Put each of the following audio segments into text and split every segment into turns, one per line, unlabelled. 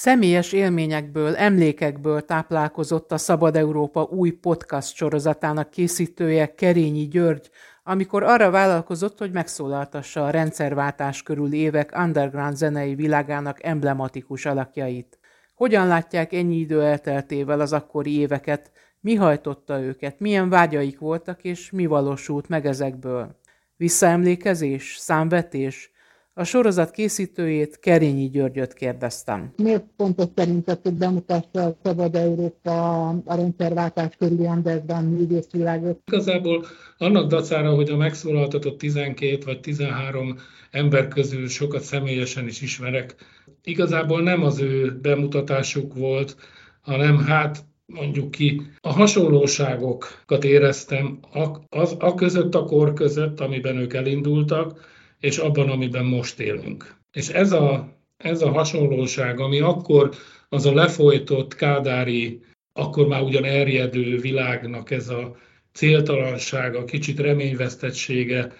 Személyes élményekből, emlékekből táplálkozott a Szabad Európa új podcast sorozatának készítője Kerényi György, amikor arra vállalkozott, hogy megszólaltassa a rendszerváltás körül évek underground zenei világának emblematikus alakjait. Hogyan látják ennyi idő elteltével az akkori éveket, mi hajtotta őket, milyen vágyaik voltak, és mi valósult meg ezekből? Visszaemlékezés, számvetés, a sorozat készítőjét, Kerényi Györgyöt kérdeztem.
Miért fontos szerinted, hogy bemutassa a Szabad Európa a rendszerváltás körüli underground művészvilágot?
Igazából annak dacára, hogy a megszólaltatott 12 vagy 13 ember közül sokat személyesen is ismerek, igazából nem az ő bemutatásuk volt, hanem hát mondjuk ki, a hasonlóságokat éreztem a, az, a között, a kor között, amiben ők elindultak, és abban, amiben most élünk. És ez a, ez a hasonlóság, ami akkor az a lefolytott kádári, akkor már ugyan erjedő világnak ez a céltalansága, kicsit reményvesztettsége,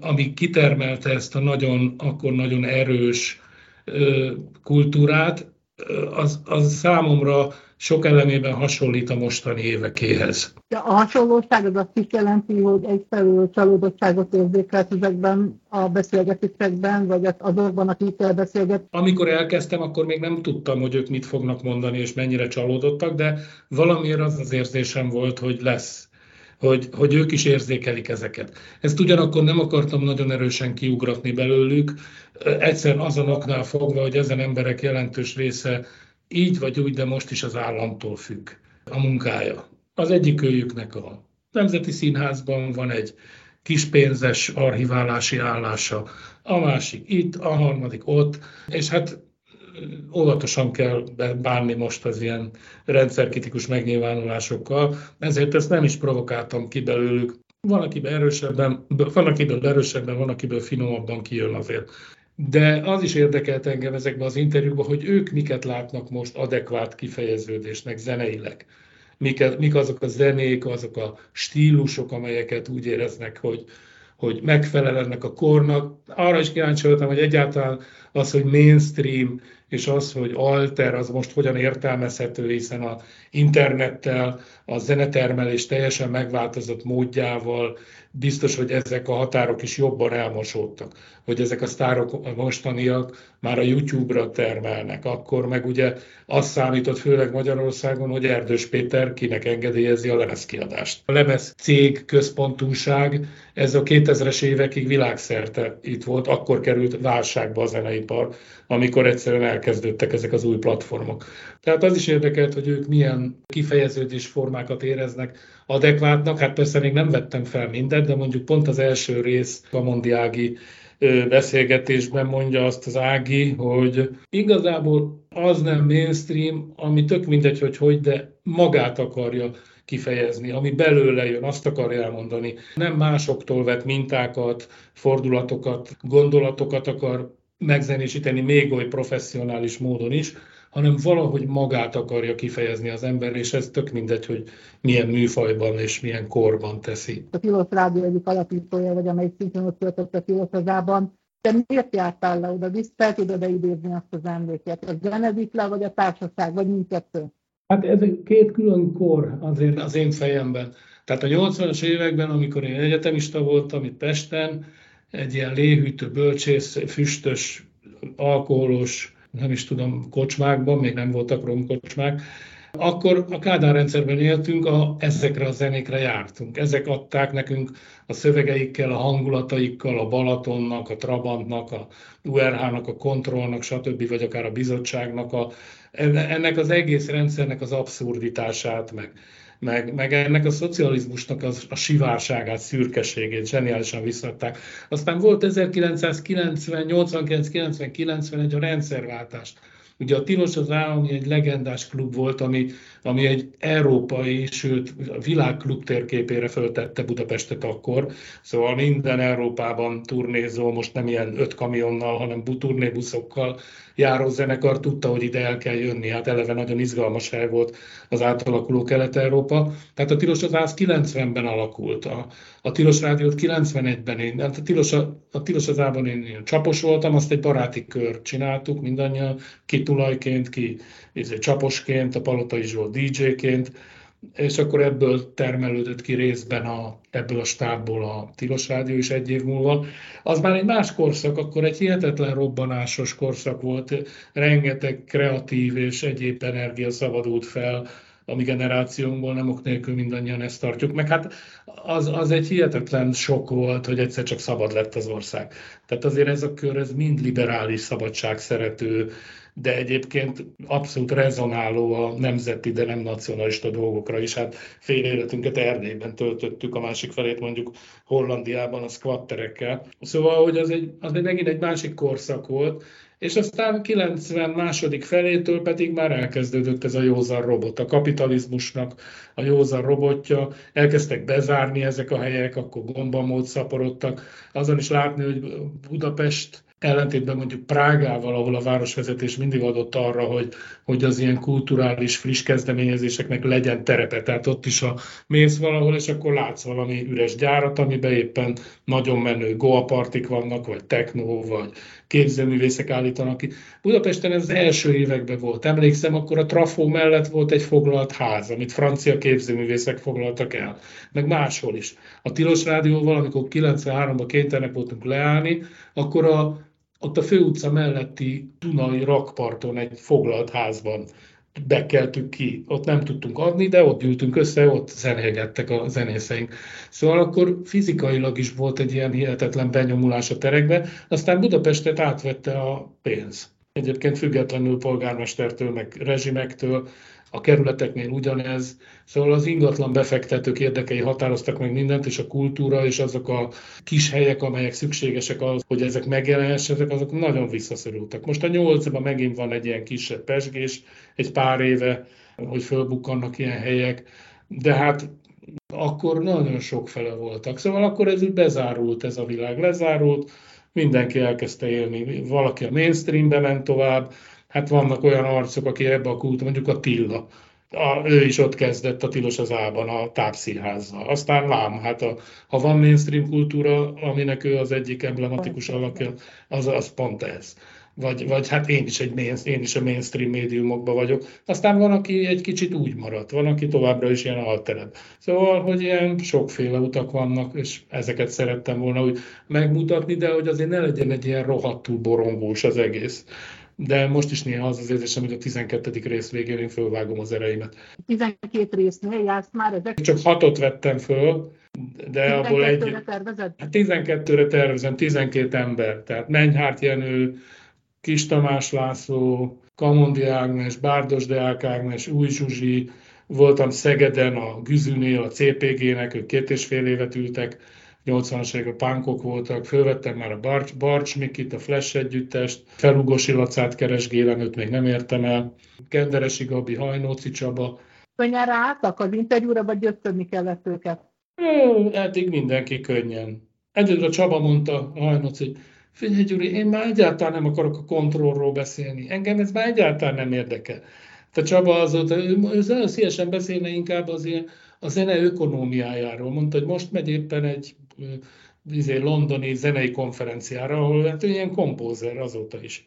ami kitermelte ezt a nagyon, akkor nagyon erős kultúrát, az, az számomra sok elemében hasonlít a mostani évekéhez.
De a hasonlóság az azt is jelenti, hogy egyfelől csalódottságot érzékelt ezekben a beszélgetésekben, vagy azokban, akikkel beszélget?
Amikor elkezdtem, akkor még nem tudtam, hogy ők mit fognak mondani, és mennyire csalódottak, de valamiért az az érzésem volt, hogy lesz hogy, hogy ők is érzékelik ezeket. Ezt ugyanakkor nem akartam nagyon erősen kiugratni belőlük, egyszerűen azonoknál fogva, hogy ezen emberek jelentős része így vagy úgy, de most is az államtól függ a munkája. Az egyik őjüknek a Nemzeti Színházban van egy kispénzes archiválási állása, a másik itt, a harmadik ott, és hát óvatosan kell bánni most az ilyen rendszerkritikus megnyilvánulásokkal, ezért ezt nem is provokáltam ki belőlük. Van, akiben erősebben, van, akiből erősebben, van, akiből finomabban kijön azért. De az is érdekelt engem ezekben az interjúkban, hogy ők miket látnak most adekvát kifejeződésnek zeneileg. Mik, mik azok a zenék, azok a stílusok, amelyeket úgy éreznek, hogy, hogy megfelel ennek a kornak. Arra is kíváncsi voltam, hogy egyáltalán az, hogy mainstream és az, hogy alter, az most hogyan értelmezhető, hiszen a internettel, a zenetermelés teljesen megváltozott módjával, biztos, hogy ezek a határok is jobban elmosódtak, hogy ezek a sztárok mostaniak már a YouTube-ra termelnek. Akkor meg ugye azt számított főleg Magyarországon, hogy Erdős Péter kinek engedélyezi a lemezkiadást. A lemez cég központúság, ez a 2000-es évekig világszerte itt volt, akkor került válságba a zeneipar, amikor egyszerűen elkezdődtek ezek az új platformok. Tehát az is érdekelt, hogy ők milyen kifejeződés formákat éreznek adekvátnak. Hát persze még nem vettem fel mindent, de mondjuk pont az első rész a Mondiági beszélgetésben mondja azt az Ági, hogy igazából az nem mainstream, ami tök mindegy, hogy hogy, de magát akarja kifejezni, ami belőle jön, azt akarja elmondani. Nem másoktól vett mintákat, fordulatokat, gondolatokat akar megzenésíteni még oly professzionális módon is, hanem valahogy magát akarja kifejezni az ember, és ez tök mindegy, hogy milyen műfajban és milyen korban teszi.
A Tilos Rádió egyik alapítója vagy, amelyik szintén ott töltött a Tilos hazában. Te miért jártál le oda, visz, fel tudod idézni azt az emléket? A zene le, vagy a társaság, vagy mindkettő?
Hát ez két külön kor azért az én fejemben. Tehát a 80-as években, amikor én egyetemista voltam itt Pesten, egy ilyen léhűtő, bölcsész, füstös, alkoholos, nem is tudom, kocsmákban, még nem voltak romkocsmák, akkor a Kádár rendszerben éltünk, a, ezekre a zenékre jártunk. Ezek adták nekünk a szövegeikkel, a hangulataikkal, a Balatonnak, a Trabantnak, a URH-nak, a Kontrollnak, stb. vagy akár a bizottságnak, a, ennek az egész rendszernek az abszurditását, meg, meg, meg ennek a szocializmusnak az, a sivárságát, szürkeségét zseniálisan visszadták. Aztán volt 1990, 89, 90, 91 a rendszerváltás. Ugye a Tilos az Állami egy legendás klub volt, ami, ami egy európai, sőt a világ klub térképére föltette Budapestet akkor, szóval minden Európában turnézó, most nem ilyen öt kamionnal, hanem turnébuszokkal járó zenekar tudta, hogy ide el kell jönni. Hát eleve nagyon izgalmas hely volt az átalakuló Kelet-Európa. Tehát a Tilos az Ász 90-ben alakult, a, a Tilos Rádiót 91-ben én, hát a Tilos, a, a Tilos az én, én csapos voltam, azt egy baráti kör csináltuk mindannyian, ki tulajként, ki izé, csaposként, a Palota is volt DJ-ként, és akkor ebből termelődött ki részben a, ebből a stábból a Tilos Rádió is egy év múlva. Az már egy más korszak, akkor egy hihetetlen robbanásos korszak volt, rengeteg kreatív és egyéb energia szabadult fel a mi generációnkból, nem ok nélkül mindannyian ezt tartjuk, meg hát az, az egy hihetetlen sok volt, hogy egyszer csak szabad lett az ország. Tehát azért ez a kör, ez mind liberális, szabadság szerető, de egyébként abszolút rezonáló a nemzeti, de nem nacionalista dolgokra is. Hát fél életünket Erdélyben töltöttük, a másik felét mondjuk Hollandiában a squatterekkel. Szóval, hogy az, egy, az egy megint egy másik korszak volt, és aztán 90 második felétől pedig már elkezdődött ez a józan robot, a kapitalizmusnak a józan robotja, elkezdtek bezárni ezek a helyek, akkor gombamód szaporodtak, azon is látni, hogy Budapest ellentétben mondjuk Prágával, ahol a városvezetés mindig adott arra, hogy, hogy az ilyen kulturális friss kezdeményezéseknek legyen terepe. Tehát ott is a mész valahol, és akkor látsz valami üres gyárat, amiben éppen nagyon menő goapartik vannak, vagy techno, vagy képzőművészek állítanak ki. Budapesten ez az első években volt. Emlékszem, akkor a Trafó mellett volt egy foglalt ház, amit francia képzőművészek foglaltak el, meg máshol is. A Tilos Rádióval, amikor 93-ban kénytelenek voltunk leállni, akkor a ott a főutca melletti Dunai rakparton egy foglalt házban bekeltük ki. Ott nem tudtunk adni, de ott gyűltünk össze, ott zenélgettek a zenészeink. Szóval akkor fizikailag is volt egy ilyen hihetetlen benyomulás a terekbe, aztán Budapestet átvette a pénz. Egyébként függetlenül polgármestertől, meg rezsimektől, a kerületeknél ugyanez. Szóval az ingatlan befektetők érdekei határoztak meg mindent, és a kultúra és azok a kis helyek, amelyek szükségesek ahhoz, hogy ezek megjelenhessenek, azok nagyon visszaszorultak. Most a nyolcban megint van egy ilyen kisebb pesgés, egy pár éve, hogy fölbukkannak ilyen helyek, de hát akkor nagyon sok fele voltak. Szóval akkor ez úgy bezárult, ez a világ lezárult, mindenki elkezdte élni. Valaki a mainstreambe ment tovább, hát vannak olyan arcok, aki ebbe a kult, mondjuk a Tilla, a, ő is ott kezdett a Tilos az Ában, a tápszínházzal. Aztán lám, hát a, ha van mainstream kultúra, aminek ő az egyik emblematikus alakja, az, az pont ez. Vagy, vagy hát én is, egy main, én is a mainstream médiumokban vagyok. Aztán van, aki egy kicsit úgy maradt, van, aki továbbra is ilyen alterebb. Szóval, hogy ilyen sokféle utak vannak, és ezeket szerettem volna úgy megmutatni, de hogy azért ne legyen egy ilyen rohadtul borongós az egész de most is néha az az érzésem, hogy a 12. rész végén én fölvágom az ereimet.
12 résznél jársz már ezek?
Csak hatot vettem föl, de abból egy...
tervezed?
12-re hát tervezem, 12 ember. Tehát Mennyhárt Jenő, Kis Tamás László, Kamondi Ágnes, Bárdos Deák Ágnes, Új Zsuzsi, voltam Szegeden a Güzűnél, a CPG-nek, ők két és fél évet ültek, 80-as években pánkok voltak, fölvettem már a Barcs, Barcs Mikit, a Flash együttest, Felugosi Lacát keresgélem, őt még nem értem el, Kenderesi Gabi, Hajnóci Csaba.
Könnyen álltak az interjúra, vagy győzködni kellett őket?
Eddig mindenki könnyen. Egyedül a Csaba mondta, a Hajnóci, hogy figyelj Gyuri, én már egyáltalán nem akarok a kontrollról beszélni. Engem ez már egyáltalán nem érdekel. Te Csaba azóta, ő, ő nagyon szívesen beszélne inkább az ilyen, a zene ökonómiájáról. Mondta, hogy most megy éppen egy izé, londoni zenei konferenciára, ahol hát ilyen kompózer azóta is.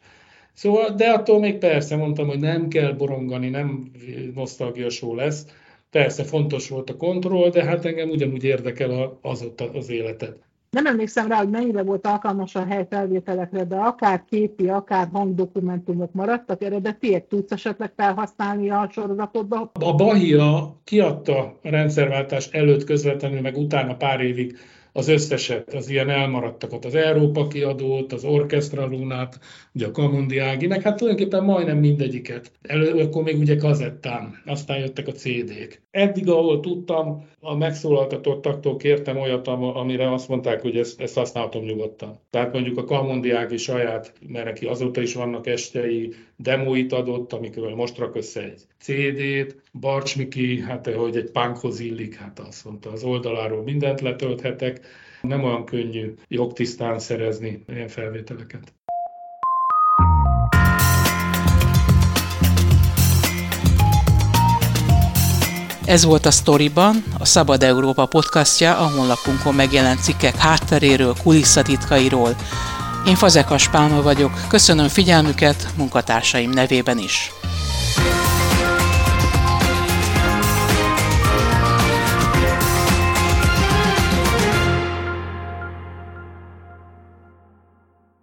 Szóval, de attól még persze mondtam, hogy nem kell borongani, nem nosztalgia show lesz. Persze fontos volt a kontroll, de hát engem ugyanúgy érdekel az ott az életet.
Nem emlékszem rá, hogy mennyire volt alkalmas a hely felvételekre, de akár képi, akár hangdokumentumok maradtak eredetiek, tudsz esetleg felhasználni a sorozatodba?
A Bahia kiadta a rendszerváltás előtt közvetlenül, meg utána pár évig az összeset, az ilyen elmaradtakat, az Európa kiadót, az Orchestra Lunát, ugye a Kamundi Áginek, hát tulajdonképpen majdnem mindegyiket. Elő, akkor még ugye kazettán, aztán jöttek a CD-k. Eddig, ahol tudtam, a megszólaltatottaktól kértem olyat, amire azt mondták, hogy ezt, ezt használhatom nyugodtan. Tehát mondjuk a Kamundi Ági saját, mert neki azóta is vannak estei, demóit adott, amikről most rak össze egy CD-t, Barcs hát hogy egy punkhoz illik, hát azt mondta, az oldaláról mindent letölthetek, nem olyan könnyű jogtisztán szerezni ilyen felvételeket.
Ez volt a Storyban, a Szabad Európa podcastja a honlapunkon megjelent cikkek hátteréről, kulisszatitkairól. Én Fazekas Pálma vagyok, köszönöm figyelmüket munkatársaim nevében is.